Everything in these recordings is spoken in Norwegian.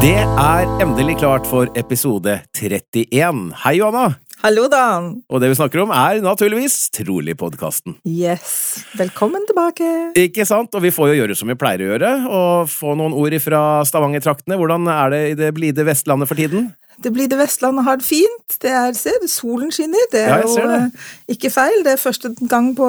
Det er endelig klart for episode 31. Hei, Johanna! Hallo, Dan. Og det vi snakker om, er naturligvis Trolig-podkasten. Yes. Velkommen tilbake. Ikke sant? Og vi får jo gjøre som vi pleier å gjøre, og få noen ord fra Stavanger-traktene. Hvordan er det i det blide Vestlandet for tiden? Det blir det Vestlandet har det fint. Det er, se, solen skinner. Det er Ja, jo det. eh, ikke feil. Det er første gang på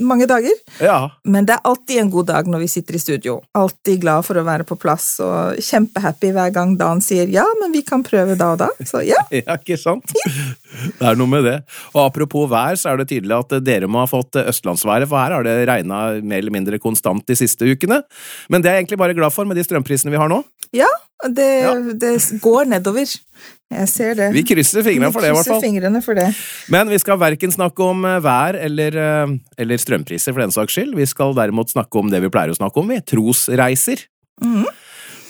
mange dager. Ja. Men det er alltid en god dag når vi sitter i studio. Alltid glad for å være på plass og kjempehappy hver gang Dan sier ja, men vi kan prøve da og da. Så ja. Ja, ikke sant? Det er noe med det. Og apropos vær, så er det tydelig at dere må ha fått østlandsværet, for her har det regna mer eller mindre konstant de siste ukene. Men det er jeg egentlig bare glad for med de strømprisene vi har nå. Ja, det, Ja. det går nedover. Jeg ser det. Vi krysser fingrene for det, i hvert fall. fingrene for det. Men vi skal verken snakke om eh, vær eller, eh, eller strømpriser, for den saks skyld. Vi skal derimot snakke om det vi pleier å snakke om, vi. Trosreiser. Mhm.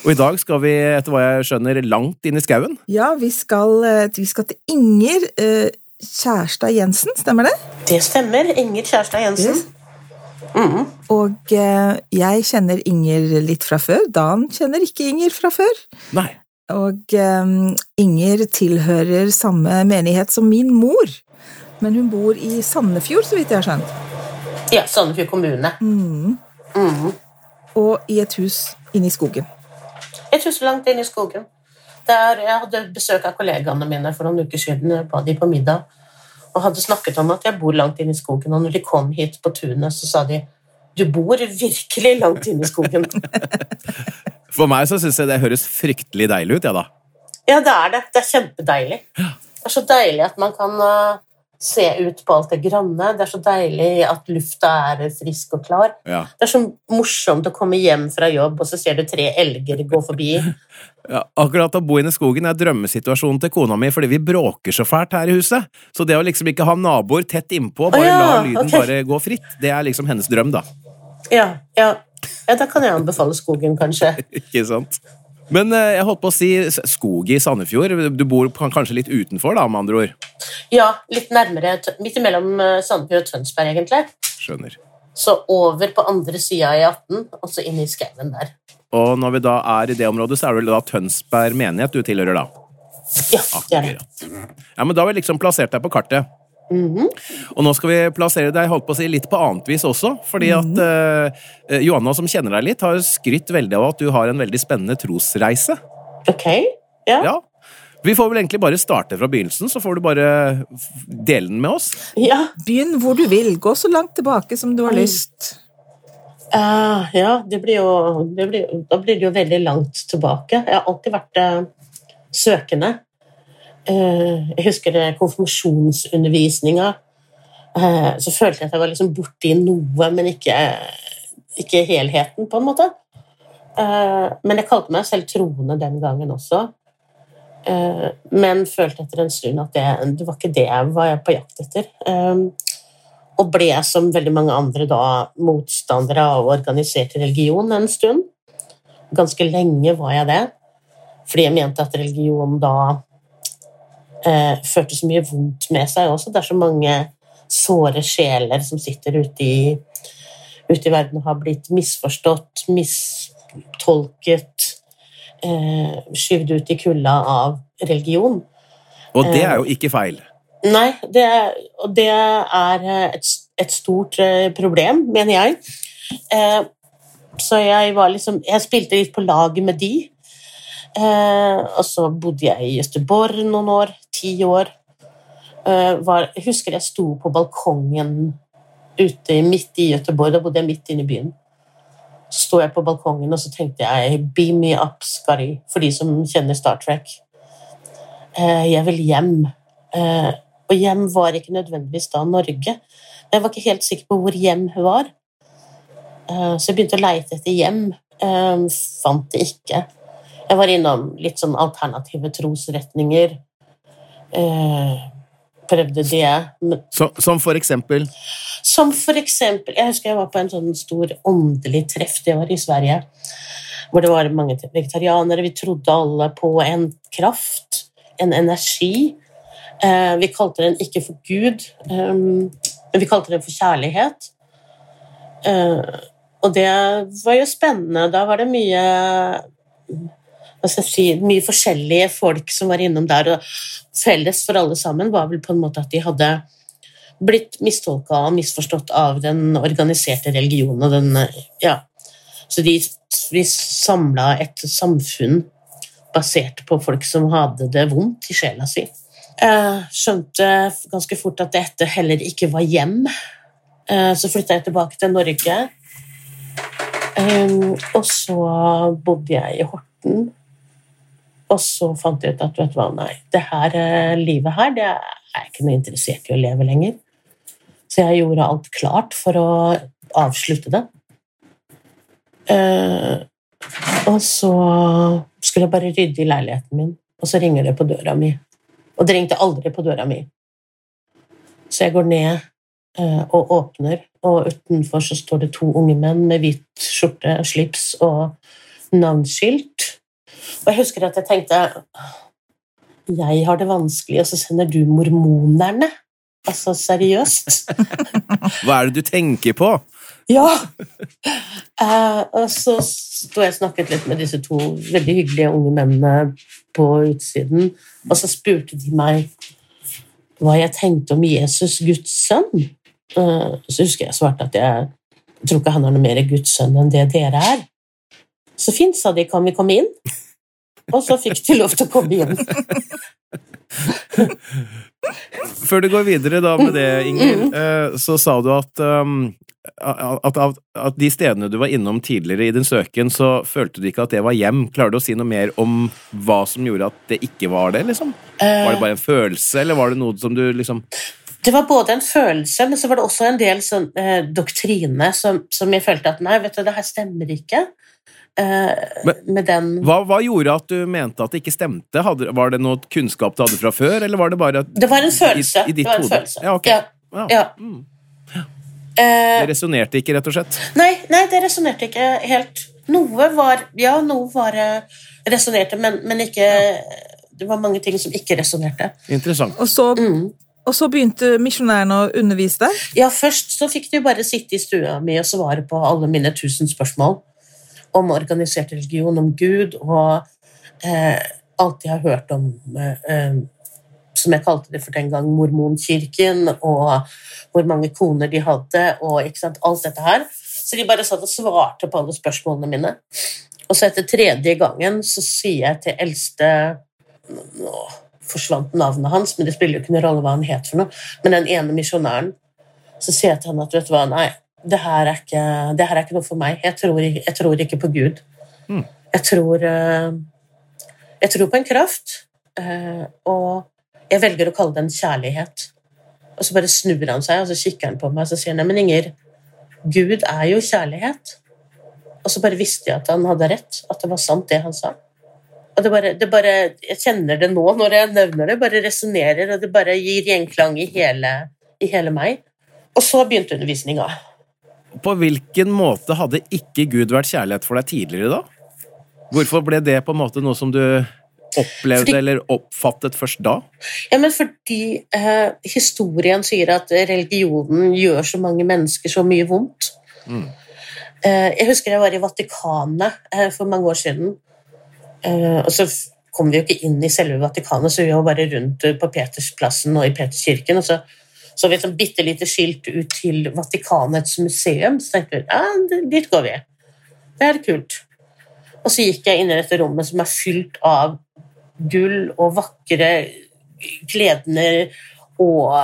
Og i dag skal vi, etter hva jeg skjønner, langt inn i skauen. Ja, vi skal, eh, vi skal til Inger Kjærstad Jensen, stemmer det? Det stemmer. Inger Kjærstad Jensen. Yes. Og eh, jeg kjenner Inger litt fra før. Dan kjenner ikke Inger fra før. Nei. Og eh, Inger tilhører samme menighet som min mor. Men hun bor i Sandefjord, så vidt jeg har skjønt. Ja, Sandefjord kommune. Mm. Og i et hus inne i skogen. Et hus langt inne i skogen. Der jeg hadde besøk av kollegaene mine for noen uker siden. Jeg ba de på middag og hadde snakket om at jeg bor langt inne i skogen. Og når de kom hit på tunet, så sa de du bor virkelig langt inne i skogen. For meg så syns jeg det høres fryktelig deilig ut, jeg, da. Ja, det er det. Det er kjempedeilig. Det er så deilig at man kan uh, se ut på alt det grønne. Det er så deilig at lufta er frisk og klar. Ja. Det er så morsomt å komme hjem fra jobb, og så ser du tre elger gå forbi. Ja, akkurat å bo inne i skogen er drømmesituasjonen til kona mi, fordi vi bråker så fælt her i huset. Så det å liksom ikke ha naboer tett innpå, bare Å ja, la lyden okay. bare gå fritt, det er liksom hennes drøm, da. Ja, ja. ja da kan jeg anbefale skogen, kanskje. Ikke sant? Men eh, jeg holdt på å si skog i Sandefjord. Du bor kanskje litt utenfor, da, med andre ord. Ja, litt nærmere, midt imellom eh, Sandefjord og Tønsberg, egentlig. Skjønner. Så over på andre sida i 18, og så inn i skauen der. Og når vi da er i det området, så er det vel da Tønsberg menighet du tilhører, da? Ja, det er det. Ja, men da har vi liksom plassert deg på kartet. Mhm. Og nå skal vi plassere deg holdt på å si, litt på annet vis også. Fordi at eh, Johanna, som kjenner deg litt, har skrytt veldig av at du har en veldig spennende trosreise. Ok. Ja. Ja. Vi får vel egentlig bare starte fra begynnelsen, så får du bare dele den med oss. Ja. Begynn hvor du vil. Gå så langt tilbake som du har lyst. Uh, ja, det blir jo det blir, Da blir det jo veldig langt tilbake. Jeg har alltid vært uh, søkende. Eh, jeg husker konfirmasjonsundervisninga. Eh, så følte jeg at jeg var liksom borti noe, men ikke, ikke helheten, på en måte. Eh, men jeg kalte meg selv troende den gangen også. Men følte etter en stund at det, det var ikke det jeg var på jakt etter. Og ble som veldig mange andre da motstandere av organisert religion en stund. Ganske lenge var jeg det, fordi jeg mente at religion da eh, førte så mye vondt med seg også. Det er så mange såre sjeler som sitter ute i, ute i verden og har blitt misforstått, mistolket, eh, skyvd ut i kulda av religion. Og det er jo ikke feil. Nei, det, og det er eh, et, et stort eh, problem, mener jeg. Eh, så jeg var liksom Jeg spilte litt på laget med de. Eh, og så bodde jeg i Gøteborg noen år. Ti år. Eh, var, jeg husker jeg sto på balkongen ute midt i Gøteborg, Da bodde jeg midt inne i byen. Så sto jeg på balkongen og så tenkte jeg 'Beam me up, Skari', for de som kjenner Star Trek. Eh, jeg vil hjem. Eh, og hjem var ikke nødvendigvis da Norge. Jeg var ikke helt sikker på hvor hjem var. Så jeg begynte å leite etter hjem. Fant det ikke. Jeg var innom litt sånn alternative trosretninger. Eh, prøvde det. Som, som for eksempel som for eksempel Jeg husker jeg var på en sånn stor åndelig treff, det var i Sverige, hvor det var mange vegetarianere. Vi trodde alle på en kraft, en energi. Eh, vi kalte den ikke for Gud, eh, men vi kalte den for kjærlighet. Eh, og det var jo spennende. Da var det mye si, mye forskjellige folk som var innom der, og felles for alle sammen var vel på en måte at de hadde blitt mistolka og misforstått av den organiserte religionen. Og den, ja. Så de, de samla et samfunn basert på folk som hadde det vondt i sjela si. Jeg skjønte ganske fort at dette heller ikke var hjem. Eh, Så flytta jeg tilbake til Norge. Um, Og så bodde jeg i Horten. Og så fant jeg ut at vet du hva, nei, det her eh, livet her det er ikke noe interessert i å leve lenger. Så jeg gjorde alt klart for å avslutte det. Eh, og så skulle jeg bare rydde i leiligheten min, og så ringer det på døra mi. Og det ringte aldri på døra mi. Så jeg går ned eh, og åpner, og utenfor så står det to unge menn med hvit skjorte, slips og navnskilt. Og jeg husker at jeg tenkte Jeg har det vanskelig, og så sender du mormonerne? Altså, seriøst? Hva er det du tenker på? Ja! Uh, og så sto jeg og snakket litt med disse to veldig hyggelige unge mennene på utsiden, og så spurte de meg hva jeg tenkte om Jesus, Guds sønn. Uh, så husker jeg svarte at jeg, jeg tror ikke han er noe mer Guds sønn enn det dere er. Så fint, sa de, kan vi komme inn? Og så fikk de lov til å komme inn. Før du går videre da med det, Inger, eh, så sa du at, um, at, at, at de stedene du var innom tidligere i din søken, så følte du ikke at det var hjem. Klarer du å si noe mer om hva som gjorde at det ikke var det? liksom? Var det bare en følelse, eller var det noe som du liksom Det var både en følelse, men så var det også en del sånn, eh, doktrine som, som jeg følte at nei, vet du, det her stemmer ikke. Eh, Men- med den hva, hva gjorde at du mente at det ikke stemte? Hadde, var det noe kunnskap du hadde fra før, eller var det bare at Det var en følelse. I, i ditt det var en hode? følelse. Ja, okay. Ja, Ja. ja. Mm. Eh, Det resonnerte ikke, rett og slett? nei, nei, det resonnerte ikke helt. Noe var Ja, noe var eh, resonnerte, men, men ikke Det var mange ting som ikke resonnerte. Interessant. Og så, Mm. og så begynte misjonærene å undervise deg. Ja, først så fikk de bare sitte i stua mi og svare på alle mine tusen spørsmål om organisert religion, om Gud, og eh, alt jeg har hørt om eh, eh, som jeg kalte det for den gang, mormonkirken, og hvor mange koner de hadde, og ikke sant, alt dette her. Så de bare satt og svarte på alle spørsmålene mine. Og så etter tredje gangen så sier jeg til eldste Nå forsvant navnet hans, men det spiller jo ikke noen rolle hva han het for noe. Men den ene misjonæren så sier jeg til han at vet du hva, nei, det her er ikke, det her er ikke noe for meg. Jeg tror, jeg tror ikke på Gud. Mm. Jeg tror eh, Jeg tror på en kraft, eh, og jeg velger å kalle det en kjærlighet. Og så bare snur han seg, og så kikker han på meg og så sier han, men Inger, Gud er jo kjærlighet. Og så bare visste jeg at han hadde rett, at det var sant, det han sa. Og det bare, det bare, Jeg kjenner det nå når jeg nevner det, bare resonnerer, og det bare gir gjenklang i hele, i hele meg. Og så begynte undervisninga. På hvilken måte hadde ikke Gud vært kjærlighet for deg tidligere, da? Hvorfor ble det på en måte noe som du opplevde Fordi- eller oppfattet først da? Ja, men fordi eh, historien sier at religionen gjør så mange mennesker så mye vondt. Mm. Eh, jeg husker jeg var i Vatikanet eh, for mange år siden. Eh, og så kom vi jo ikke inn i selve Vatikanet, så vi var bare rundt på Petersplassen og i Peterskirken. Og så så vi et bitte lite skilt ut til Vatikanets museum. Så tenkte vi ja, dit går vi. Det er kult. Og så gikk jeg inn i dette rommet som er fylt av gull og vakre kledner og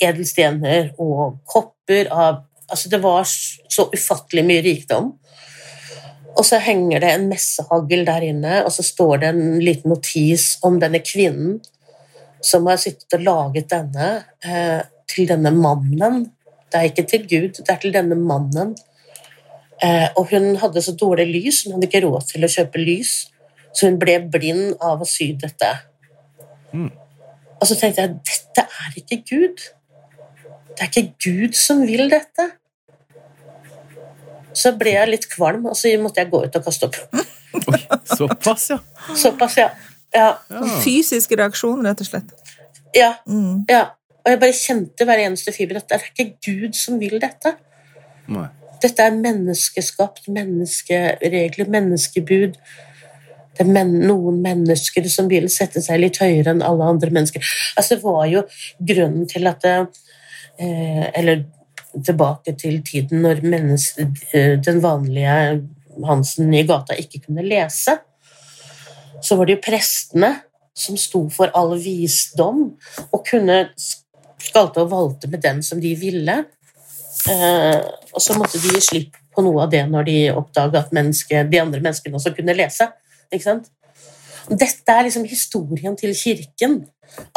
edelstener og kopper av Altså, det var så ufattelig mye rikdom. Og så henger det en messehagl der inne, og så står det en liten notis om denne kvinnen som har sittet og laget denne eh, til denne mannen. Det er ikke til Gud, det er til denne mannen. Eh, og hun hadde så dårlig lys, hun hadde ikke råd til å kjøpe lys, så hun ble blind av å sy dette. Mm. Og så tenkte jeg dette er ikke Gud. Det er ikke Gud som vil dette. Så ble jeg litt kvalm, og så måtte jeg gå ut og kaste opp. Oi, såpass, ja. Såpass, ja. Ja. ja. Fysisk reaksjon, rett og slett. ja. Mm. ja. Og jeg bare kjente hver eneste fiber at det er ikke Gud som vil dette. Nei. Dette er menneskeskapt, menneskeregler, menneskebud. Det er men noen mennesker som vil sette seg litt høyere enn alle andre mennesker. Altså, det var jo grunnen til at det, eh, Eller tilbake til tiden når menneske, eh, den vanlige Hansen i gata ikke kunne lese. Så var det jo prestene som sto for all visdom og kunne skalte og valte med den som de ville. Eh, og så måtte de gi slipp på noe av det når de oppdaga at de andre menneskene også kunne lese. Ikke sant? Dette er liksom historien til kirken.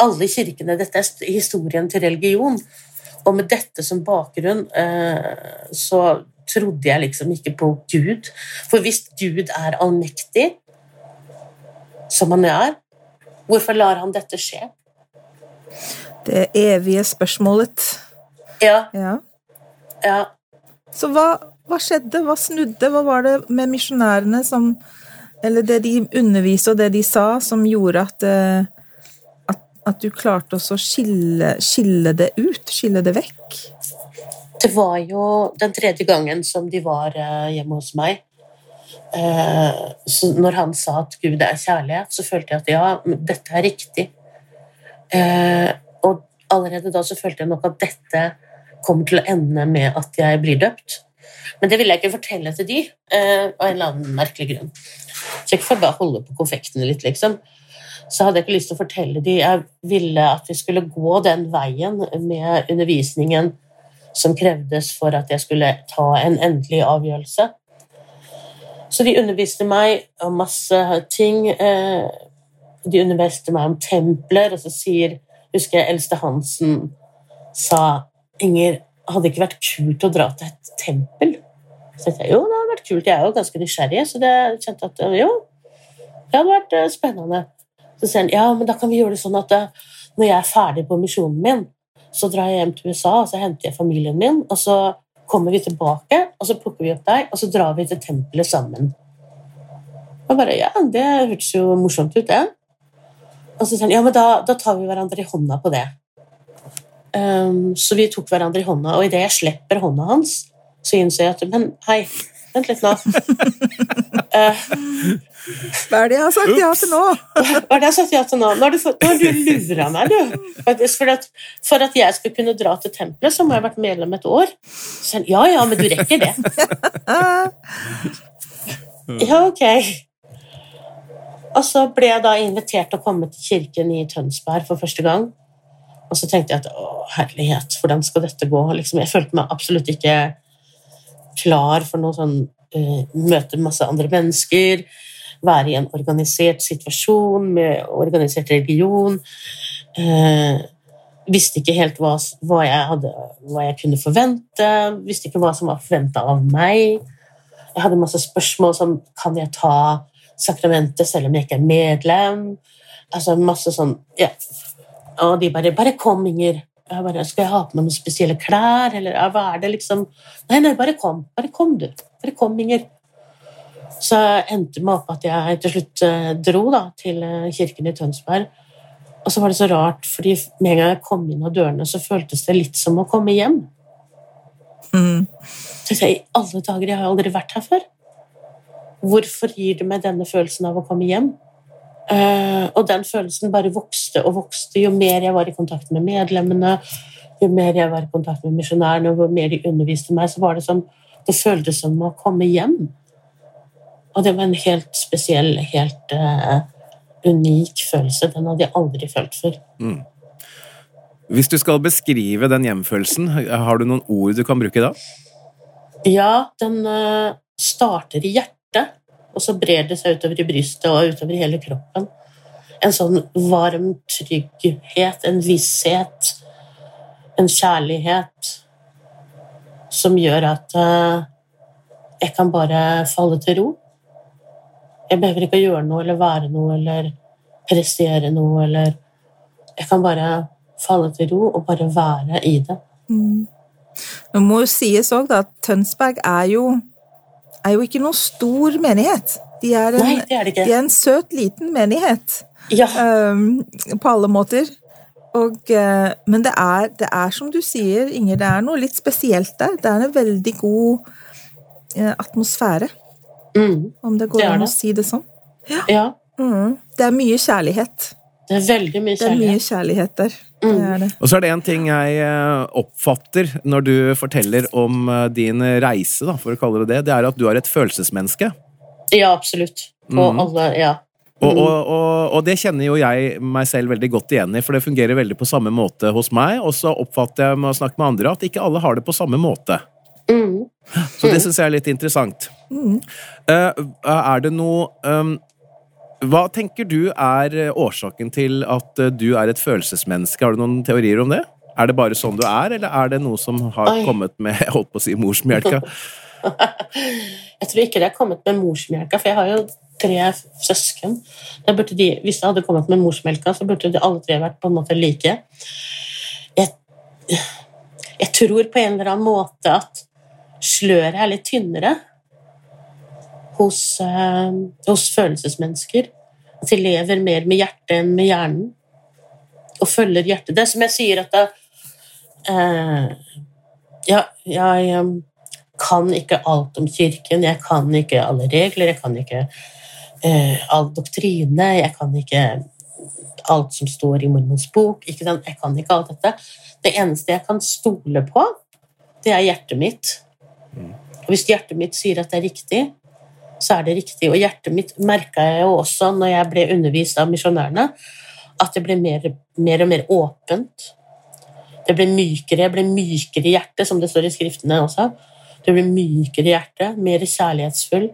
Alle kirkene. Dette er historien til religion. Og med dette som bakgrunn eh, så trodde jeg liksom ikke på Gud. For hvis Gud er allmektig, som han er, hvorfor lar han dette skje? Det evige spørsmålet. Ja, Ja. ja. Så hva, hva skjedde? Hva snudde? Hva var det med misjonærene som Eller det de underviste og det de sa, som gjorde at, eh, at, at du klarte å skille, skille det ut? Skille det vekk? Det var jo den tredje gangen som de var eh, hjemme hos meg. Eh, Så når han sa at Gud er kjærlighet, så følte jeg at ja, dette er riktig. Eh, Og allerede da så følte jeg nok at dette kommer til å ende med at jeg blir døpt. Men det ville jeg ikke fortelle til de, eh, av en eller annen merkelig grunn. Så jeg får bare holde på konfektene litt, liksom. Så hadde jeg ikke lyst til å fortelle de. Jeg ville at vi skulle gå den veien med undervisningen som krevdes for at jeg skulle ta en endelig avgjørelse. Så de underviste meg om masse ting. eh, De underviste meg om templer, og så sier Husker jeg Eldste Hansen sa Inger, hadde det ikke vært kult å dra til et tempel? Så jeg tenkte, jo, det hadde vært kult. Jeg er jo ganske nysgjerrig, så det kjente at jo, det hadde vært eh, spennende. Så sier han ja, men da kan vi gjøre det sånn at eh, når jeg er ferdig på misjonen min, så drar jeg hjem til USA og så henter jeg familien min, og så kommer vi tilbake, og så plukker vi opp deg, og så drar vi til tempelet sammen. Og bare, ja, Det hørtes jo morsomt ut, det. Og så sier han ja, men da, da tar vi hverandre i hånda på det. Um, så vi tok hverandre i hånda, og idet jeg slipper hånda hans, så innser jeg at Men hei, vent litt nå. Eh, Hva er det jeg har sagt ja til nå? Hva er det jeg har sagt ja til nå? Nå har du, nå har du lura meg, du. For, at, for at jeg skulle kunne dra til tempelet, så må jeg ha vært medlem et år. Så ja, ja, men du rekker det. Ja, ok. Og så ble jeg da invitert til å komme til kirken i Tønsberg for første gang. Og så tenkte jeg at å, herlighet, hvordan skal dette gå? Liksom, jeg følte meg absolutt ikke klar for noe sånn uh, Møte masse andre mennesker, være i en organisert situasjon med organisert religion. Eh, visste ikke helt hva, hva, jeg hadde, hva jeg kunne forvente. Visste ikke hva som var forventa av meg. Jeg hadde masse spørsmål som kan jeg ta sakramentet selv om jeg ikke er medlem. Altså masse sånn ja. Og de bare 'Bare kom, Inger'. Jeg bare, 'Skal jeg ha på meg noen spesielle klær?' Eller 'Hva er det?' liksom? Nei, nei, bare kom. Bare kom, du. Bare kom, Inger. Så endte det meg opp at jeg til slutt eh, dro da, til eh, kirken i Tønsberg. Og så var det så rart, fordi med en gang jeg kom inn av dørene, så føltes det litt som å komme hjem. Mm. Så jeg, I alle dager, jeg har aldri vært her før. Hvorfor gir det meg denne følelsen av å komme hjem? Uh, og den følelsen bare vokste og vokste jo mer jeg var i kontakt med medlemmene, jo mer jeg var i kontakt med misjonærene, og jo mer de underviste meg, så var det som Det føltes som å komme hjem. Og det var en helt spesiell, helt uh, unik følelse. Den hadde jeg aldri følt før. Hvis du skal beskrive den hjemfølelsen, har du noen ord du kan bruke da? Ja, den uh, starter i hjertet, og så brer det seg utover i brystet og utover hele kroppen. En sånn varm trygghet, en visshet, en kjærlighet som gjør at uh, jeg kan bare falle til ro. Jeg behøver ikke å gjøre noe eller være noe eller prestere noe eller Jeg kan bare falle til ro og bare være i det. Det må jo sies òg at Tønsberg er jo, er jo ikke noen stor menighet. De er en, Nei, det er det ikke. de er en søt, liten menighet Ja, um, på alle måter. Og, eh, men det er, det er som du sier, Inger, det er noe litt spesielt der. Det er en veldig god eh, atmosfære, mm, om det går Det an å si det sånn. ja. Mm. Det er mye kjærlighet. Det er veldig mye Det er mye kjærlighet. kjærlighet der. Det Mm. er det. Og så er det en ting jeg eh, oppfatter når du forteller om eh, din reise, da, for å kalle det det, det er at du er et følelsesmenneske. Ja, absolutt. På Mm. alle Ja. Og, Mm. og, og, og det kjenner jo jeg meg selv veldig godt igjen i, for det fungerer veldig på samme måte hos meg. Og så oppfatter jeg med å snakke med andre at ikke alle har det på samme måte. Mm. Så det syns jeg er litt interessant. Mm. Er det noe um, Hva tenker du er eh, årsaken til at du er et følelsesmenneske? Har du noen teorier om det? Er det bare sånn du er, eller er det noe som har Oi. kommet med jeg holdt på å si morsmelka? Jeg tror ikke det har kommet med morsmelka, for jeg har jo tre søsken. De, hvis det hadde kommet med morsmelka, så burde de alle tre vært på en måte like. Jeg, jeg tror på en eller annen måte at sløret er litt tynnere hos, eh, hos følelsesmennesker. At de lever mer med hjertet enn med hjernen. Og følger hjertet. Det er som jeg sier at det, eh, ja, jeg eh, kan ikke alt om kirken, jeg kan ikke alle regler, jeg kan ikke eh, all doktrine, jeg kan ikke alt som står i mormons bok. Ikke sant? Jeg kan ikke alt dette. Det eneste jeg kan stole på, det er hjertet mitt. Og hvis hjertet mitt sier at det er riktig, så er det riktig. Og hjertet mitt merka jeg jo også når jeg ble undervist av misjonærene, at det ble mer, mer og mer åpent. Det ble mykere, jeg ble mykere i hjertet, som det står i skriftene også. Det ble mykere i hjertet, mer kjærlighetsfull.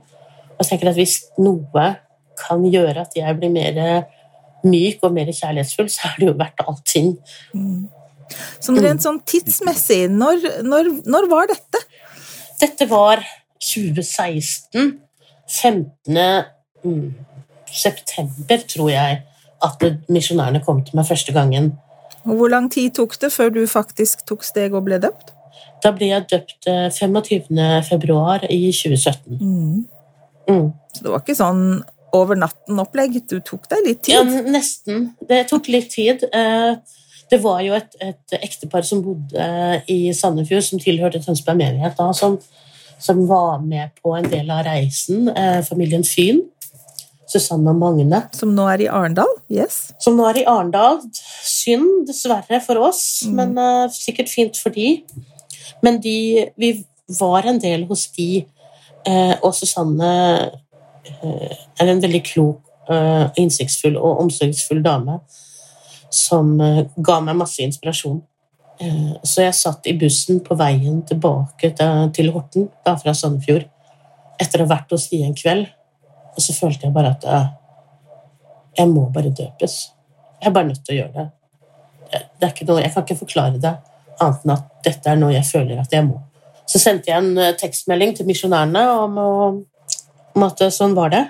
Og jeg tenker at hvis noe kan gjøre at jeg blir mer myk og mer kjærlighetsfull, så er det jo verdt allting. Sånn rent sånn tidsmessig, når, når, når var dette? Dette var 2016. 15. Mm, september, tror jeg, at misjonærene kom til meg første gangen. Og hvor lang tid tok det før du faktisk tok steg og ble døpt? Da ble jeg døpt eh, 25. februar i 2017. Mm. Så det var ikke sånn over natten-opplegg, du tok deg litt tid? Ja, nesten. Det tok litt tid. Eh, Det var jo et, et ektepar som bodde eh, i Sandefjord, som tilhørte Tønsberg menighet, da, som, som var med på en del av reisen. eh, Familien Fyn. Susanne og Magne. Som nå er i Arendal? Yes. Som nå er i Arendal. Synd, dessverre, for oss, Mm. men eh, sikkert fint for de. Men de, vi var en del hos de, eh, og Susanne eh, er en veldig klok, innsiktsfull og omsorgsfull dame som ga meg masse inspirasjon. Eh, så jeg satt i bussen på veien tilbake til, Horten, da fra Sandefjord, etter å ha vært hos de en kveld, og så følte jeg bare at eh, jeg må bare døpes. Jeg er bare nødt til å gjøre det. Det det er ikke noe, jeg kan ikke forklare det annet enn at dette er noe jeg føler at jeg må. Så sendte jeg en eh, tekstmelding til misjonærene om, om at eh, sånn var det.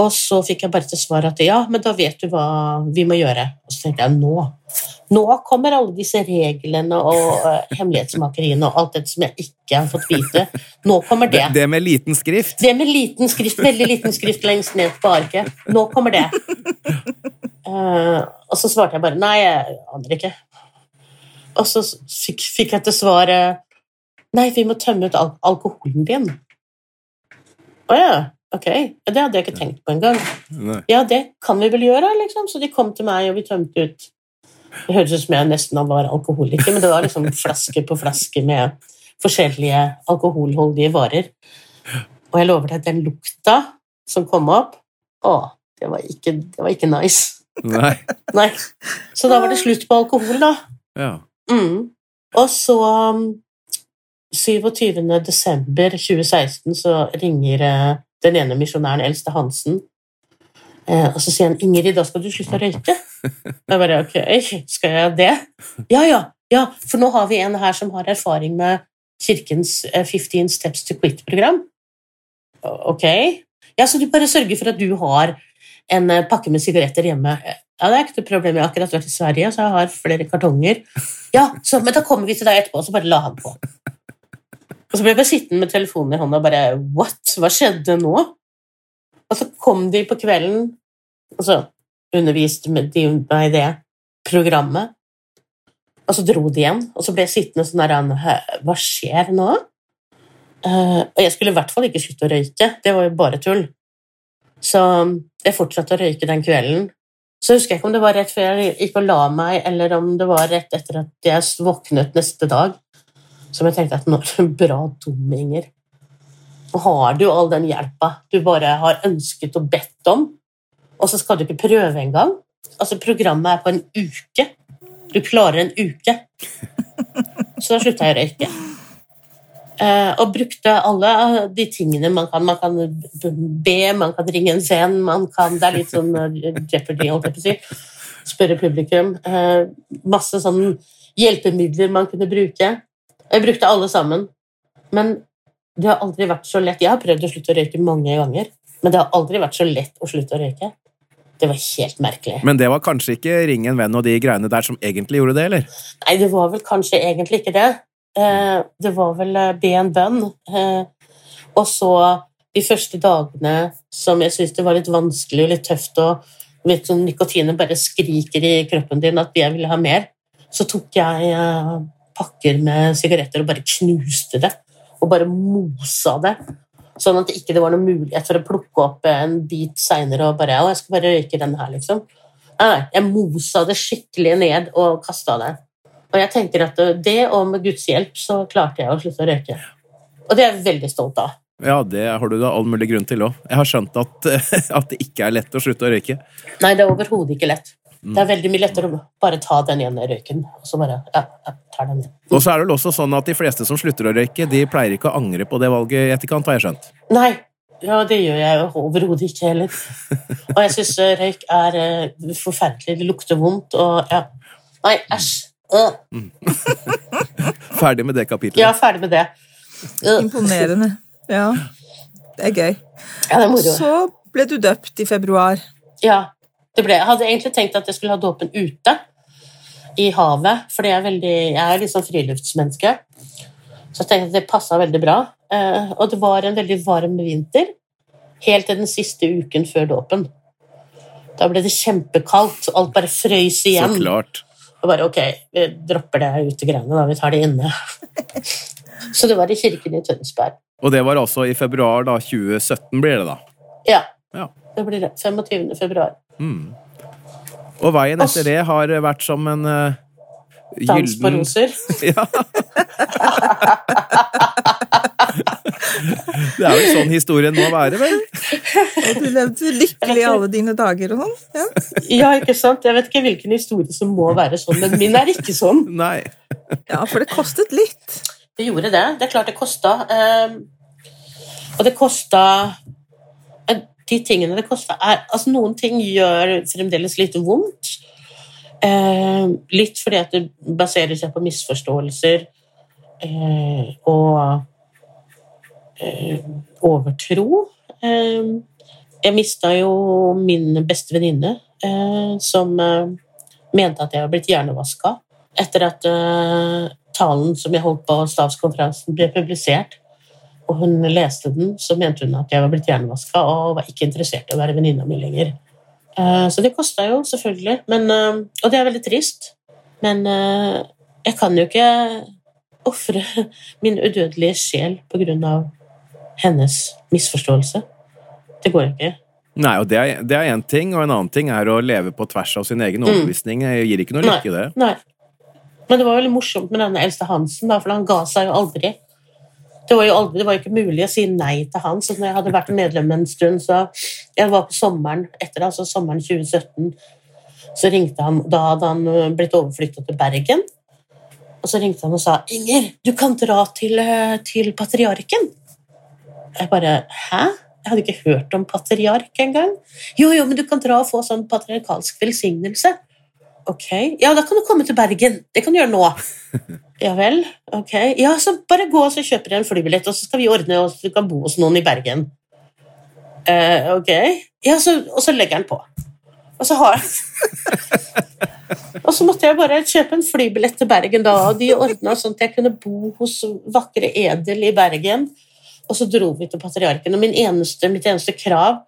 Og så fikk jeg bare til svar at ja, men da vet du hva vi må gjøre. Og så tenkte jeg nå. Nå kommer alle disse reglene og uh, hemmelighetsmakeriene og alt det som jeg ikke har fått vite. Nå kommer Det, det. det med liten skrift? Det med liten skrift, veldig liten skrift lengst ned på arket. Nå kommer det. Uh, og så svarte jeg bare nei, jeg aner ikke. Og så fikk, fikk jeg til svar nei, vi må tømme ut al alkoholen din. Å ja, ok. Det hadde jeg ikke tenkt på engang. Ja, det kan vi vel gjøre, liksom. Så de kom til meg, og vi tømte ut Det høres ut som jeg nesten var alkoholiker, men det var liksom flaske på flaske med forskjellige alkoholholdige varer. Og jeg lover deg, den lukta som kom opp, å, det var ikke, det var ikke nice. Nei. Nei. Så da var det slutt på alkohol, da. Ja. Mm. Og så um, 27. desember 2016 så ringer eh, den ene misjonæren, Eldste Hansen, eh, og så sier han 'Ingrid, da skal du slutte å røyke'. Jeg bare ok, skal jeg det? Ja, ja, ja, for nå har vi en her som har erfaring med Kirkens eh, 15 Steps to Quit-program. Ok. Ja, så du bare sørger for at du har en eh, pakke med sigaretter hjemme. Ja, det er ikke noe problem, jeg har akkurat vært i Sverige, så jeg har flere kartonger. Ja, så, men da kommer vi til deg etterpå, og så bare la han på. Og så ble jeg bare sittende med telefonen i hånda og bare What? Hva skjedde nå? Og så kom de på kvelden, og så underviste de meg i det programmet. Og så dro de igjen, og så ble jeg sittende sånn der Hva skjer nå? Uh, og jeg skulle i hvert fall ikke slutte å røyke, det var jo bare tull. Så jeg fortsatte å røyke den kvelden. Så husker jeg ikke om det var rett før jeg gikk og la meg, eller om det var rett etter at jeg våknet neste dag. Som jeg tenkte at nå er du bra dum, Inger. Nå har du all den hjelpa du bare har ønsket og bedt om, og så skal du ikke prøve engang. Altså, programmet er på en uke. Du klarer en uke. Så da slutta jeg å røyke. Eh, og brukte alle de tingene man kan. Man kan be, man kan ringe en scene, man kan Det er litt sånn eh, Jeopardy, holdt jeg på å si. Spørre publikum. Eh, masse sånn hjelpemidler man kunne bruke. Jeg brukte alle sammen. Men det har aldri vært så lett. Jeg har prøvd å slutte å røyke mange ganger, men det har aldri vært så lett å slutte å røyke. Det var helt merkelig. Men det var kanskje ikke Ring en venn og de greiene der som egentlig gjorde det, eller? Nei, det var vel kanskje egentlig ikke det. Eh, det var vel eh, be en bønn. Eh, og så de første dagene som jeg syntes det var litt vanskelig og litt tøft, og vet, sånn, nikotinet bare skriker i kroppen din at jeg ville ha mer, så tok jeg pakker med sigaretter og bare knuste det. Og bare mosa det. Sånn at det ikke var noen mulighet for å plukke opp en bit seinere og bare Å, jeg skal bare røyke den her, liksom. Nei, jeg mosa det skikkelig ned og kasta det. Og jeg tenker at det, og med Guds hjelp, så klarte jeg å slutte å røyke. Og det er jeg veldig stolt av. Ja, det har du da all mulig grunn til òg. Jeg har skjønt at, at det ikke er lett å slutte å røyke. Nei, det er overhodet ikke lett. Det er veldig mye lettere å bare ta den ene røyken, og så bare ja, jeg tar den igjen. Og så er det vel også sånn at de fleste som slutter å røyke, de pleier ikke å angre på det valget i etterkant, har jeg skjønt. Nei, ja, det gjør jeg jo overhodet ikke heller. Og jeg syns røyk er eh, forferdelig. Det lukter vondt, og ja. Nei, æsj. Øh. Ferdig med det kapitlet. Ja, ferdig med det. Uh. Imponerende. Ja. Det er gøy. Ja, det er moro. Så ble du døpt i februar. Ja, ble. Jeg hadde egentlig tenkt at jeg skulle ha dåpen ute i havet, fordi jeg er, veldig, jeg er sånn friluftsmenneske. Så jeg tenkte at det passa veldig bra. Eh, og det var en veldig varm vinter helt til den siste uken før dåpen. Da ble det kjempekaldt, og alt bare frøys Så klart. Og bare ok, vi dropper det ute greiene, da. Vi tar det inne. Så det var i kirken i Tønsberg. Og det var altså i februar da, 2017 blir det da. Ja. Ja. Det blir det. 25. februar. Mm. Og veien etter det har vært som en uh, Dans på roser. Ja. det er vel sånn historien må være, vel? Og du levde lykkelig alle dine dager og sånn. Ja. Ja, ikke sant? Jeg vet ikke hvilken historie som må være sånn, men min er ikke sånn. Nei. ja, for det kostet litt. Det gjorde det. Det er klart det kosta. ehm, og det kosta eh, De tingene det kosta, er Altså, noen ting gjør fremdeles litt vondt. Eh, litt fordi at det baserer seg på misforståelser eh, og eh, overtro. Ehm, jeg mista jo min beste venninne, eh, som eh, mente at jeg var blitt hjernevaska etter at eh, talen som jeg holdt på stavskonferansen, ble publisert. Og hun leste den, så mente hun at jeg var blitt hjernevaska og var ikke interessert i å være venninna mi lenger. Eh, Så det kosta jo, selvfølgelig. Men, eh, og det er veldig trist. Men eh, jeg kan jo ikke ofre min udødelige sjel på grunn av hennes misforståelse. Det går ikke. Nei, og det er, en ting, og en annen ting er å leve på tvers av sin egen Mm. overbevisning. Det gir ikke noe lykke i det. Nei. Men det var veldig morsomt med denne eldste Hansen, da, for han ga seg jo aldri. Det var jo aldri, det var ikke mulig å si nei til han. Så når jeg hadde vært medlem en stund, så Jeg var på sommeren etter, altså sommeren 2017, så ringte han Da hadde han eh, blitt overflytta til Bergen. Og så ringte han og sa 'Inger, du kan dra til, eh, til patriarken'. Jeg bare 'hæ?' Jeg hadde ikke hørt om patriark engang. Jo, jo, men du kan dra og få sånn patriarkalsk velsignelse. Ok, ja, da kan du komme til Bergen. Det kan du gjøre nå. Ja vel, ok. Ja, så bare gå og så kjøper du en flybillett, og så skal vi ordne og du kan bo hos noen i Bergen. Uh, ok. Ja, så, og så legger han på. Og så har Og så måtte jeg bare kjøpe en flybillett til Bergen da, og de ordna sånn at jeg kunne bo hos vakre Edel i Bergen. Og så dro vi til Patriarken. Og min eneste, mitt eneste krav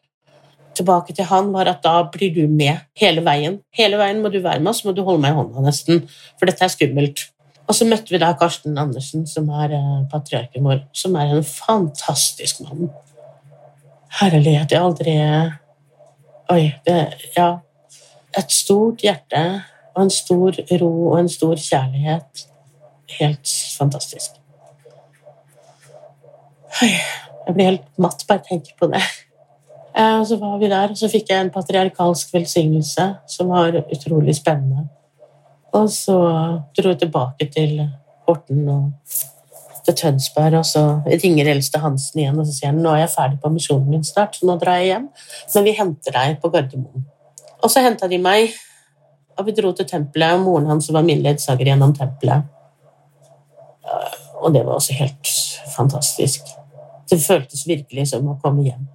tilbake til han var at da blir du med hele veien. Hele veien må du være med, så må du holde meg i hånda nesten, for dette er skummelt. Og så møtte vi da Karsten Andersen, som er eh, patriarken vår, som er en fantastisk mann. Herlighet, jeg aldri Oi, det Ja. Et stort hjerte og en stor ro og en stor kjærlighet. Helt fantastisk. Oi, jeg blir helt matt bare jeg tenker på det. Eh, og så var vi der, og så fikk jeg en patriarkalsk velsignelse som var utrolig spennende. Og så dro jeg tilbake til Horten og til Tønsberg, og så ringer eldste Hansen igjen og så sier han, nå er jeg ferdig på misjonen min snart, så nå drar jeg hjem. Men vi henter deg på Gardermoen. Og så henta de meg, og vi dro til tempelet, og moren hans var min ledsager gjennom tempelet. Og det var også helt fantastisk. Det føltes virkelig som å komme hjem.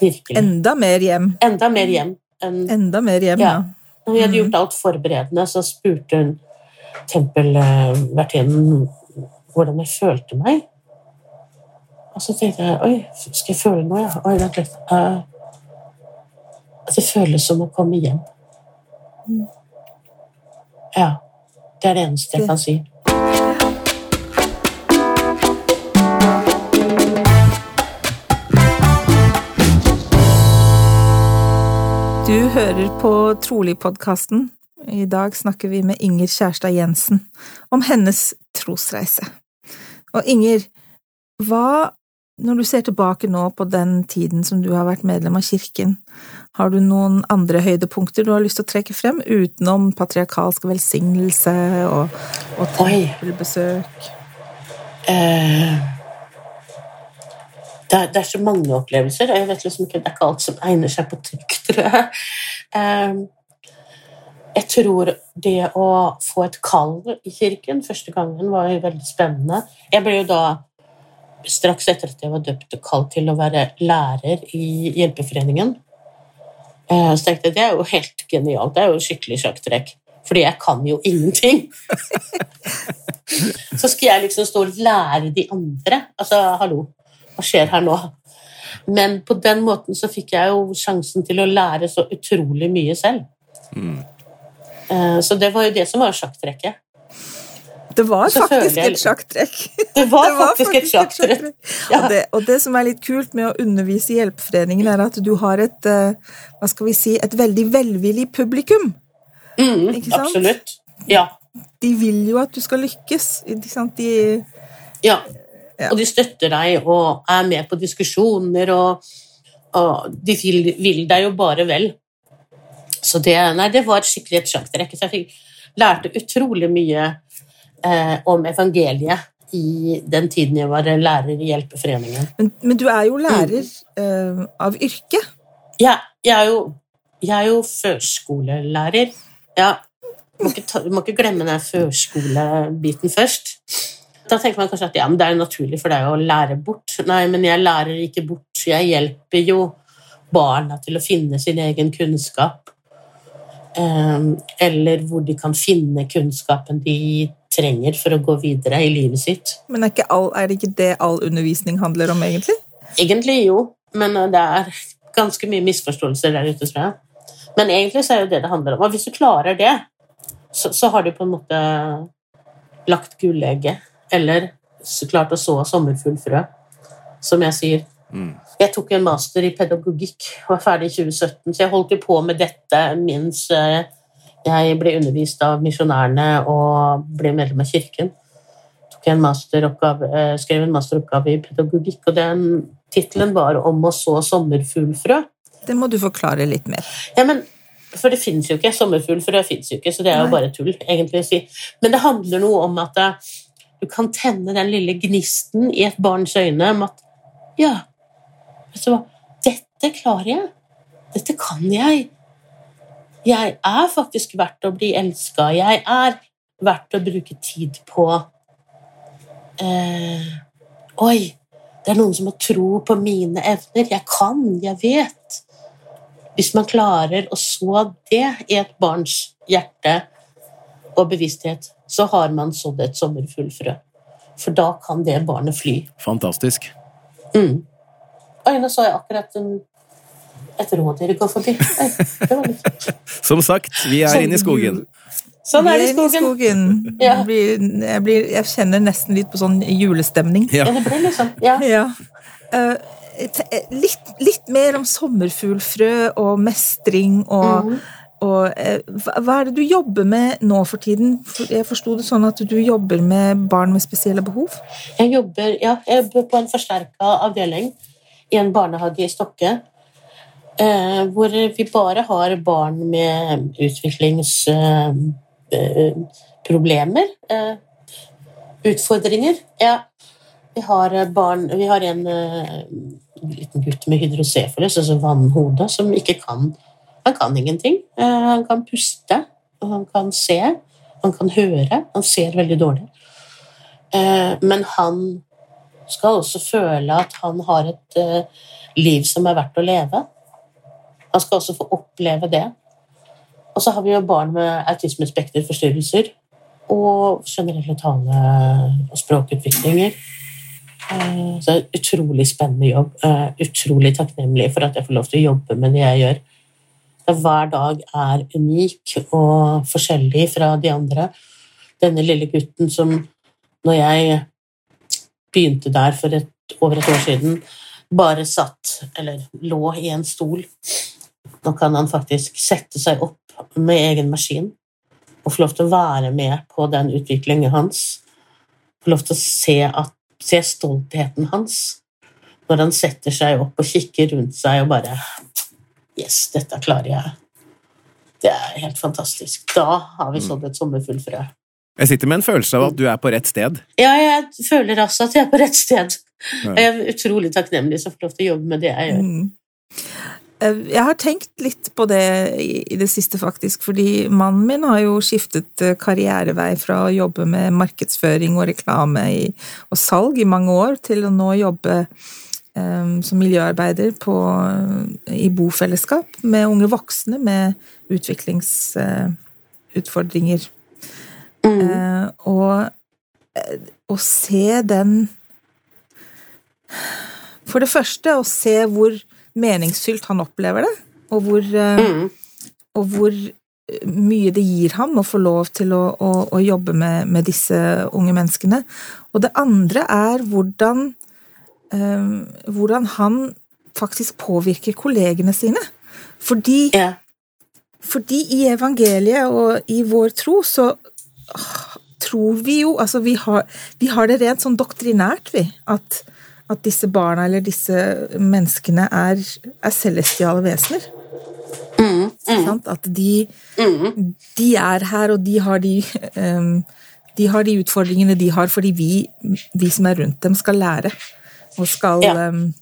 Virkelig. Enda mer hjem. Enda mer hjem En, Enda mer hjem, Ja. Når vi hadde gjort alt forberedende, så spurte hun tempelvertinnen hvordan jeg følte meg. Og så tenkte jeg oi, skal jeg føle noe? Ja? Oi, vent litt. Uh, at det føles som å komme hjem. Ja. Det er det eneste jeg kan si. Du hører på Trolig-podkasten. I dag snakker vi med Inger Kjærstad Jensen om hennes trosreise. Og Inger, hva, når du ser tilbake nå på den tiden som du har vært medlem av kirken, har du noen andre høydepunkter du har lyst til å trekke frem, utenom patriarkalsk velsignelse og, og tempelbesøk? Eh, det, er, det er så mange opplevelser, og jeg vet liksom ikke, det er ikke alt som egner seg på trykk, tror jeg. Um, jeg tror det å få et kall i kirken første gangen var veldig spennende. Jeg ble jo da, straks etter at jeg var døpt, kalt til å være lærer i Hjelpeforeningen. Eh, Så tenkte jeg det er jo helt genialt, det er jo skikkelig sjakktrekk. Fordi jeg kan jo ingenting. Så skal jeg liksom stå og lære de andre. Altså, hallo, hva skjer her nå? Men på den måten så fikk jeg jo sjansen til å lære så utrolig mye selv. Mm. Så det var jo det som var sjakktrekket. Det var Så faktisk jeg- et sjakktrekk. Det var faktisk et sjakktrekk. Ja. Og, det, og det som er litt kult med å undervise i Hjelpeforeningen, er at du har et, eh, hva skal vi si, et veldig velvillig publikum. Mm, Ikke sant? absolutt. Ja. De vil jo at du skal lykkes. Ikke sant? De, ja. Ja. Og de støtter deg og er med på diskusjoner, og, og de vil, vil deg jo bare vel. Så det, nei, det var skikkelig et sjakktrekk. Så jeg fikk, lærte utrolig mye eh, om evangeliet i den tiden jeg var lærer i Hjelpeforeningen. men, men du er jo lærer Mm. uh, av yrke. Ja, jeg, er jo, jeg er jo førskolelærer. Ja, må må ikke glemme den førskolebiten først. Da tenker man kanskje at ja, men det er naturlig for deg å lære bort. Nei, men jeg lærer ikke bort. Jeg hjelper jo barna til å finne sin egen kunnskap. Eller hvor de kan finne kunnskapen de trenger for å gå videre i livet sitt. Men er, all, er det ikke det all undervisning handler om, egentlig? Egentlig jo, men eh, det er ganske mye misforståelser der ute, tror jeg. Men egentlig så er det det det handler om. Og hvis du klarer det, så, så har du på en måte lagt gullegget. Eller klart å så sommerfuglfrø, som jeg sier. Jeg tok en master i pedagogikk og var ferdig i 2017, så jeg holdt jo på med dette mens eh, jeg ble undervist av misjonærene og ble medlem av kirken. Tok en eh, skrev en masteroppgave i pedagogikk, og den tittelen var 'Om å så sommerfuglfrø'. Det må du forklare litt mer. Ja, men, for det fins jo ikke. Sommerfuglfrø fins jo ikke, så det er jo Nei. bare tull. egentlig å si. Men det handler noe om at eh, du kan tenne den lille gnisten i et barns øyne om at Ja, vet du hva, dette klarer jeg. Dette kan jeg. Jeg er faktisk verdt å bli elska. Jeg er verdt å bruke tid på. Eh, oi, det er noen som har tro på mine evner. Jeg kan, jeg vet. Hvis man klarer å så det i et barns hjerte og bevissthet, så har man sådd et sommerfuglfrø. For da kan det barnet fly. Fantastisk. Mm. Oi, nå så jeg akkurat en, et rådyr gå forbi. Litt Som sagt, vi er inne i skogen. Sånn er det i skogen. skogen. Ja. Jeg, blir, jeg, blir, jeg kjenner nesten litt på sånn julestemning. Ja. Ja, det blir liksom Ja. Ja. Uh, litt, litt mer om sommerfuglfrø og mestring og, Mhm. Og eh, hva er det du jobber med nå for tiden? Jeg forsto det sånn at du jobber med barn med spesielle behov? Jeg jobber, ja, jeg jobber på en forsterka avdeling i en barnehage i Stokke. Eh, hvor vi bare har barn med utviklingsproblemer. Eh, utfordringer. Ja. Vi har barn Vi har en liten gutt med hydrocephalus, altså vannhode, som ikke kan Han kan ingenting. Eh, han kan puste, og han kan se, han kan høre. Han ser veldig dårlig. Eh, men han skal også føle at han har et eh, liv som er verdt å leve. Han skal også få oppleve det. Og så har vi jo barn med autismespekterforstyrrelser og generelle tale- og språkutviklinger. Så det er en utrolig spennende jobb. Utrolig takknemlig for at jeg får lov til å jobbe med det jeg gjør. Hver dag er unik og forskjellig fra de andre. Denne lille gutten som når jeg begynte der for et, over et år siden, bare satt, eller lå i en stol. Nå kan han faktisk sette seg opp med egen maskin og få lov til å være med på den utviklingen hans. Få lov til å se, at, se stoltheten hans når han setter seg opp og kikker rundt seg og bare Yes, dette klarer jeg. Det er helt fantastisk. Da har vi sådd et sommerfuglfrø. Jeg sitter med en følelse av at du er på rett sted. Ja, jeg føler også at jeg er på rett sted. Ja. Jeg er utrolig takknemlig som får lov til å jobbe med det jeg gjør. Mm. Eh, Jeg har tenkt litt på det i det siste, faktisk, fordi mannen min har jo skiftet eh, karrierevei fra å jobbe med markedsføring og reklame i, og salg i mange år, til å nå jobbe som miljøarbeider på, i bofellesskap med unge voksne med utviklingsutfordringer. Eh, og eh, å se den For det første, å se hvor meningsfylt han opplever det, og hvor, Mm. og hvor mye det gir ham å få lov til å, å, å jobbe med, med disse unge menneskene. Og det andre er hvordan, hvordan han faktisk påvirker kollegene sine. Fordi Ja. fordi i evangeliet og i vår tro så tror vi jo Altså, vi har, vi har det rent sånn doktrinært, vi. At, at disse barna eller disse menneskene er, er celestiale vesener. Mm, mm, Sant? At de, mm. de er her, og de har de um, De har de utfordringene de har, fordi vi, vi som er rundt dem, skal lære. Og skal Ja. um,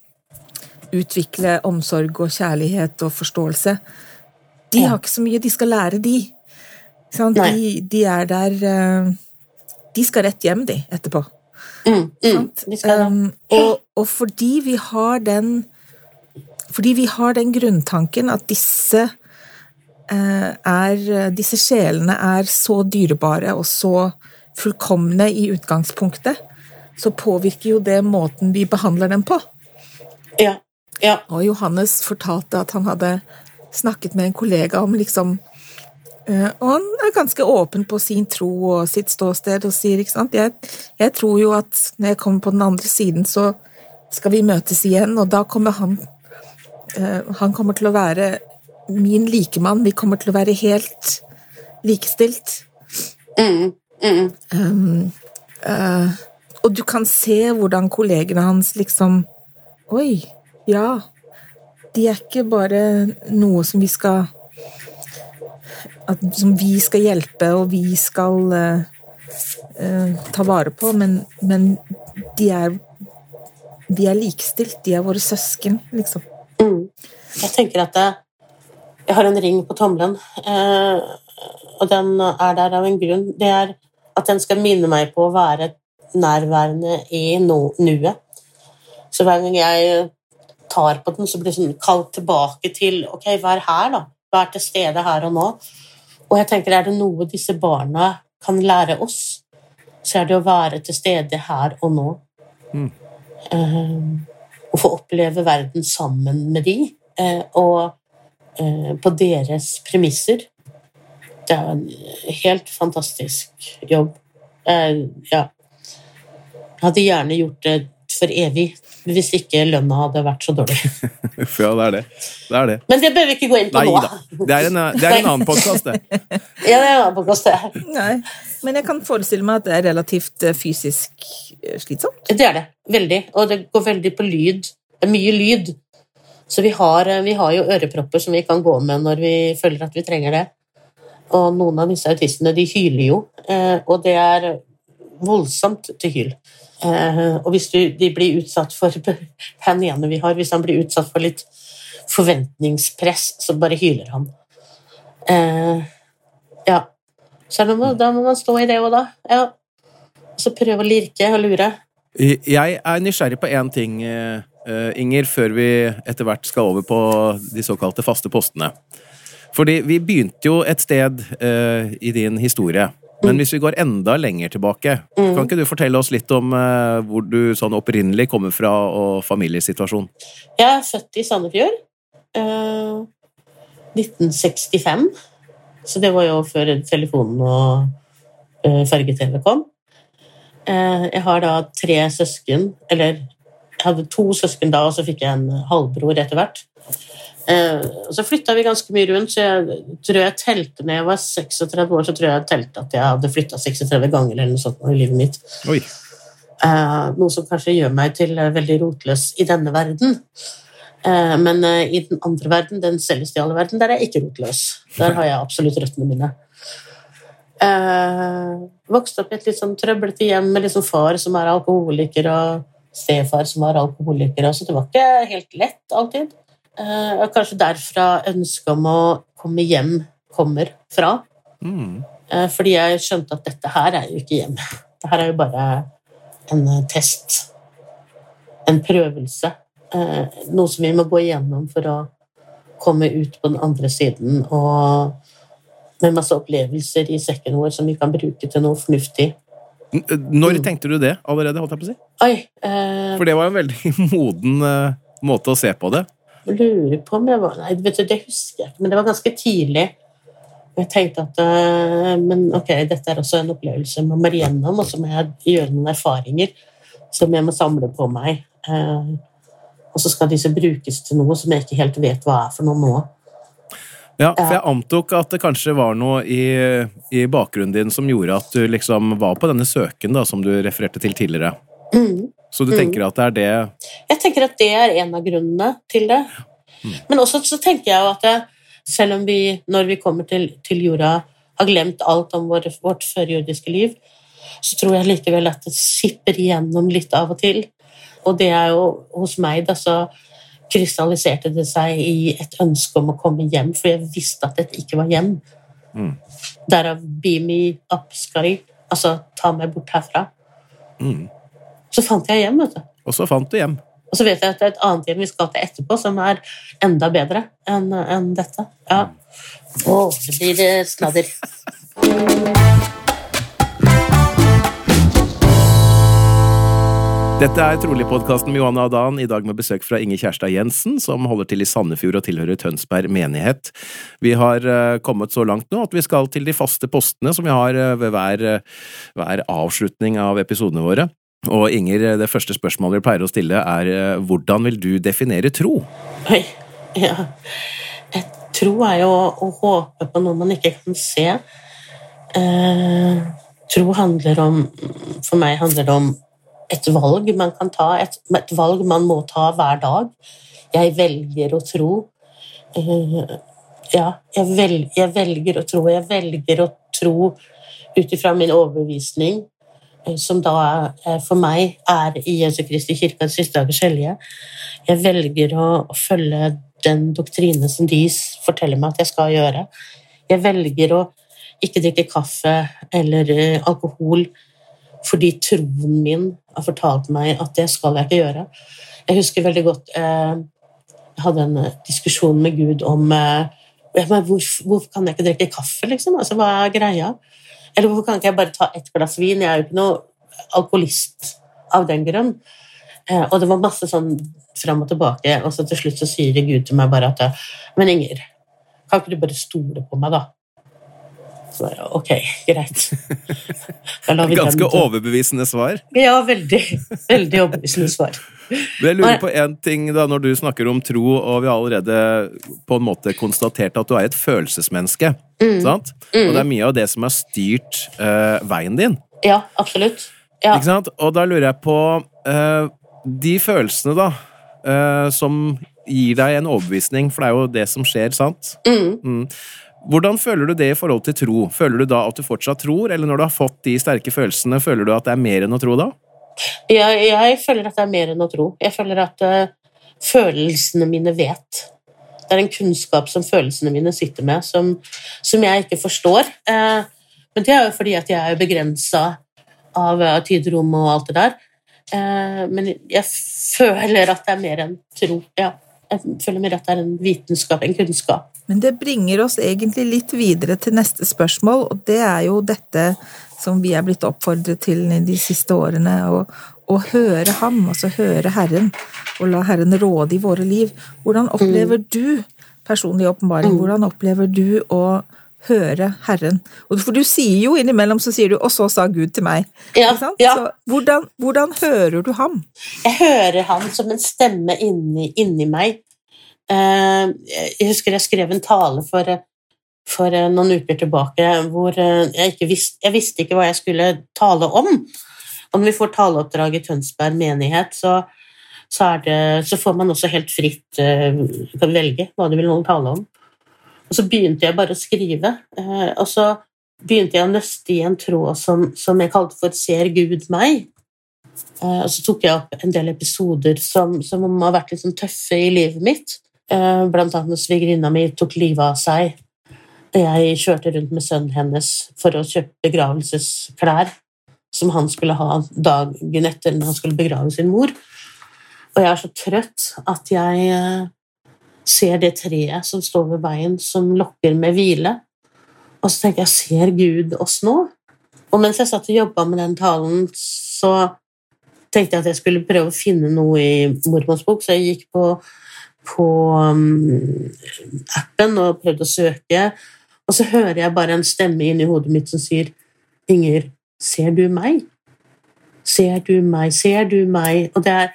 utvikle omsorg og kjærlighet og forståelse. De Ja. har ikke så mye de skal lære, de. De, de er der uh, De skal rett hjem, de, etterpå. Mm, mm. Um, og, og fordi vi har den Fordi vi har den grunntanken at disse uh, er Disse sjelene er så dyrebare og så fullkomne i utgangspunktet, så påvirker jo det måten vi behandler dem på. Ja. ja. Og Johannes fortalte at han hadde snakket med en kollega om liksom eh, Og han er ganske åpen på sin tro og sitt ståsted og sier ikke sant jeg, jeg tror jo at når jeg kommer på den andre siden, så skal vi møtes igjen, og da kommer han eh, Han kommer til å være min likemann. Vi kommer til å være helt likestilt. Mm, mm. Um, eh, Og du kan se hvordan kollegene hans liksom Oi, ja. De er ikke bare noe som vi skal at, Som vi skal hjelpe, og vi skal uh, uh, ta vare på, men, men de er De er likestilt. De er våre søsken, liksom. Mm. Jeg tenker at det, jeg har en ring på tommelen, eh, og den er der av en grunn. Det er at den skal minne meg på å være nærværende i nuet. Så hver gang jeg tar på den, så blir det sånn kalt tilbake til ok, er her, da? Er til stede her og nå? Og jeg tenker, er det noe disse barna kan lære oss, så er det å være til stede her og nå. Mm. Uh, å få oppleve verden sammen med de, uh, og uh, på deres premisser. Det er en helt fantastisk jobb. Eh, ja. Jeg hadde gjerne gjort det for evig, hvis ikke lønna hadde vært så dårlig. Ja, det er det. Det er det. Men det bør vi ikke gå inn på Nei nå. da. Det er en, det er en annen podkast, det. Ja, det er en annen podcast, det. Nei, men jeg kan forestille meg at det er relativt eh, fysisk eh, slitsomt. Det er det. Veldig. Og det går veldig på lyd. Det er mye lyd. Så vi har, eh, vi har jo ørepropper som vi kan gå med når vi føler at vi trenger det. Og noen av disse autistene de hyler jo, eh, og det er voldsomt til hyl. Eh, og hvis du, de blir utsatt for Han ene vi har, hvis han blir utsatt for litt forventningspress, så bare hyler han. Eh, ja. Så da må, da må man stå i det òg, da. Ja. Så prøve å lirke og lure. Jeg er nysgjerrig på én ting, eh, Inger, før vi etter hvert skal over på de såkalte faste postene. Fordi vi begynte jo et sted i din historie. Men hvis vi går enda lenger tilbake, kan ikke du fortelle oss litt om eh, hvor du sånn opprinnelig kommer fra, og familiesituasjon? Jeg er født i Sandefjord. eh, 1965. Så det var jo før telefonen og eh, farge-TV kom. Eh, jeg har da tre søsken, eller jeg hadde to søsken da, og så fikk jeg en halvbror etter hvert. Eh, så flytta vi ganske mye rundt, så jeg tror jeg telte når jeg var 36 år, så tror jeg jeg telte at jeg hadde flytta 36 ganger eller noe sånt i livet mitt. Oi. Eh, noe som kanskje gjør meg til eh, veldig rotløs i denne verden. Men i den andre verden, den celestiale verden, der er jeg ikke rotløs. Der har jeg absolutt røttene mine. Vokste opp i et litt sånn trøblete hjem med liksom far som er alkoholiker, og stefar som var alkoholiker, så det var ikke helt lett alltid. Eh, og kanskje derfra ønsket om å komme hjem kommer fra. Mm. Eh, Fordi jeg skjønte at dette her er jo ikke hjem. Dette her er jo bare en eh, test. En prøvelse. Noe som vi må gå igjennom for å komme ut på den andre siden. Og med masse opplevelser i sekken vår som vi kan bruke til noe fornuftig. Når tenkte du det allerede? holdt jeg på å si? Oi, eh, For det var en veldig moden eh, måte å se på det. Lurer på om jeg var Nei, vet du, det husker jeg ikke, men det var ganske tidlig. Jeg tenkte at eh, men ok, dette er også en opplevelse man må igjennom, og så må jeg gjøre noen erfaringer som jeg må samle på meg. Eh, og så skal disse brukes til noe som jeg ikke helt vet hva er for noe nå. Ja, for jeg antok at det kanskje var noe i, i bakgrunnen din som gjorde at du liksom var på denne søken da, som du refererte til tidligere. Mm. Så du Mm. tenker at det er det Jeg tenker at det er en av grunnene til det. Men også så tenker jeg jo at det, selv om vi, når vi kommer til, til jorda, har glemt alt om vår, vårt førjordiske liv, så tror jeg likevel at det sipper igjennom litt av og til. Og det er jo hos meg, da, så krystalliserte det seg i et ønske om å komme hjem, for jeg visste at dette ikke var hjem. Mm. Derav 'beam me up, Skari'. Altså ta meg bort herfra. mm. Så fant jeg hjem, vet du. Og så fant du hjem. Og så vet jeg at det er et annet hjem vi skal til etterpå, som er enda bedre enn en dette. Ja. Å, det blir det snadder. Dette er Trolig-podkasten med Johanne Adan, i dag med besøk fra Inge Kjærstad Jensen, som holder til i Sandefjord og tilhører Tønsberg menighet. Vi har eh, kommet så langt nå at vi skal til de faste postene som vi har eh, ved hver, eh, hver avslutning av episodene våre. Og Inger, eh, det første spørsmålet vi pleier å stille er eh, hvordan vil du definere tro? Oi. Ja. Jeg tro er jo å, håpe på noe man ikke kan se. Eh, tro handler om For meg handler det om et valg man kan ta, et, et valg man må ta hver dag. Jeg velger å tro. Eh, ja, jeg, vel, jeg, velger å tro. Jeg velger å tro ut ifra min overbevisning, eh, som da eh, for meg er i Jesu Kristi kirkens siste dagers hellige. Jeg velger å, følge den doktrine som de forteller meg at jeg skal gjøre. Jeg velger å ikke drikke kaffe eller eh, alkohol fordi troen min har fortalt meg at det skal jeg ikke gjøre. Jeg husker veldig godt eh, Jeg hadde en eh, diskusjon med Gud om hvorfor, hvorfor kan jeg ikke drikke kaffe, liksom? Altså, hva er greia? Eller hvorfor kan ikke jeg bare ta ett glass vin? Jeg er jo ikke noe alkoholist av den grunn. Og det var masse sånn fram og tilbake, og så til slutt så sier Gud til meg bare at Men Inger, kan ikke du bare stole på meg, da? Så jeg, ok, greit. Ganske overbevisende svar? Ja, veldig. Veldig overbevisende svar. Jeg lurer på en ting da, Når du snakker om tro, og vi har allerede på en måte konstatert at du er et følelsesmenneske, mm. sant? Mm. og det er mye av det som har styrt uh, veien din. Ja, absolutt. Ja. Ikke sant? Og da lurer jeg på uh, De følelsene, da, uh, som gir deg en overbevisning, for det er jo det som skjer, sant? Mm. mm. Hvordan føler du det i forhold til tro? Føler du da at du fortsatt tror, eller når du har fått de sterke følelsene, føler du at det er mer enn å tro da? Jeg, jeg føler at det er mer enn å tro. Jeg føler at uh, følelsene mine vet. Det er en kunnskap som følelsene mine sitter med, som, som jeg ikke forstår. Uh, men det er jo fordi at jeg er begrensa av uh, tid, rom og alt det der. men jeg føler at det er mer enn tro. Ja. Jeg føler mer at det er en vitenskap, en kunnskap. Men det bringer oss egentlig litt videre til neste spørsmål, og det er jo dette som vi er blitt oppfordret til de siste årene, å, å høre ham, altså høre Herren, og la Herren råde i våre liv. Hvordan opplever mm. du personlig åpenbaring? Mm. Hvordan opplever du å høre Herren? For du sier jo innimellom så sier du 'og så sa Gud til meg'. Ja, ja. Så hvordan, hvordan, hører du ham? Jeg hører ham som en stemme inni, inni meg Eh, jeg husker jeg skrev en tale for, for eh, noen uker tilbake hvor eh, jeg, visste, jeg visste ikke hva jeg skulle tale om. Og når vi får taleoppdrag i Tønsberg menighet, så, så, det, så får man også helt fritt Du kan velge hva du vil tale om. Og så begynte jeg bare å skrive. Og så begynte jeg å nøste i en tråd som, som jeg kalte for 'Ser Gud meg?' Og så tok jeg opp en del episoder som, som har vært litt sånn tøffe i livet mitt. Eh, blant annet når svigerinna mi tok livet av seg. Jeg kjørte rundt med sønnen hennes for å kjøpe begravelsesklær som han skulle ha dagen etter når han skulle begrave sin mor. Og jeg er så trøtt at jeg eh, ser det treet som står ved veien, som lokker med hvile. Og så tenker jeg ser Gud oss nå? Og mens jeg satt og jobba med den talen, så tenkte jeg at jeg skulle prøve å finne noe i mormors bok, så jeg gikk på på um, appen og prøvde å søke, og så hører jeg bare en stemme inni hodet mitt som sier Inger, ser du meg? Ser du meg? Ser du meg? Og det er,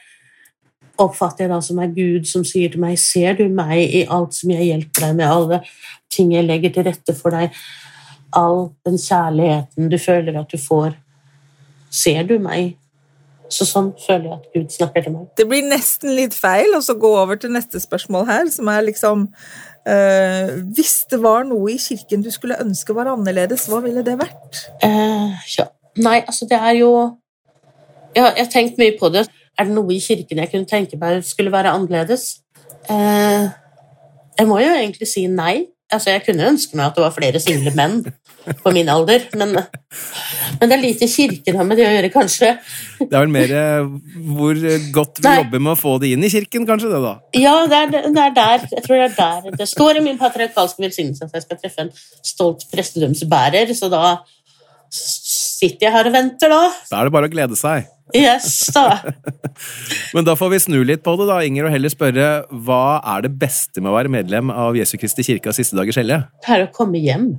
oppfatter jeg da som er Gud som sier til meg, ser du meg i alt som jeg hjelper deg med, alle ting jeg legger til rette for deg, all den kjærligheten du føler at du får. Ser du meg? Så sånn føler jeg at Gud snakker til meg. Det blir nesten litt feil å gå over til neste spørsmål her, som er liksom øh, Hvis det var noe i kirken du skulle ønske var annerledes, hva ville det vært? Uh, ja. Nei, altså det er jo Jeg har tenkt mye på det. Er det noe i kirken jeg kunne tenke meg skulle være annerledes? Uh, jeg må jo egentlig si nei. Altså, jeg kunne ønske meg at det var flere single menn på min alder, men, men det er lite kirken har med det å gjøre, kanskje. Det er vel mer eh, hvor godt vi Nei. jobber med å få det inn i kirken, kanskje? det da? Ja, det er, det er, der. Jeg tror det er der. Det står i min patriarkalske velsignelse at jeg skal treffe en stolt prestedømsbærer, så da sitter jeg her og venter, da. Da er det bare å glede seg. Yes, da. Men da får vi snu litt på det, da, Inger, og heller spørre hva er det beste med å være medlem av Jesu Kristi kirke av siste dagers hellige? Det er å komme hjem.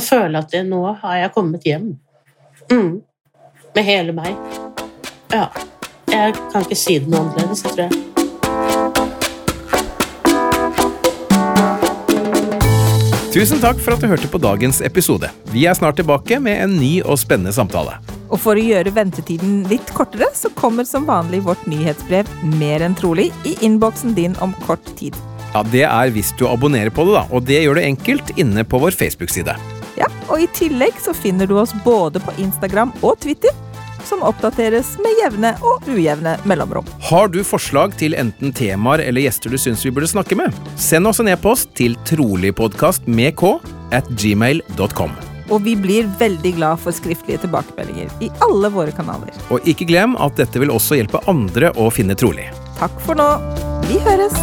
Og føle at det, nå har jeg kommet hjem. Mm. Med hele meg. Ja. Jeg kan ikke si det noe annerledes, tror jeg. Tusen takk for at du hørte på dagens episode. Vi er snart tilbake med en ny og spennende samtale. Og for å gjøre ventetiden litt kortere, så kommer som vanlig vårt nyhetsbrev Mer enn trolig i innboksen din om kort tid. Ja, Det er hvis du abonnerer på det, da, og det gjør du enkelt inne på vår Facebook-side. Ja, og i tillegg så finner du oss både på Instagram og Twitter, som oppdateres med jevne og ujevne mellomrom. Har du forslag til enten temaer eller gjester du syns vi burde snakke med? Send oss en e-post til troligpodkast med k at gmail.com. Og vi blir veldig glad for skriftlige tilbakemeldinger i alle våre kanaler. Og ikke glem at dette vil også hjelpe andre å finne trolig. Takk for nå. Vi høres!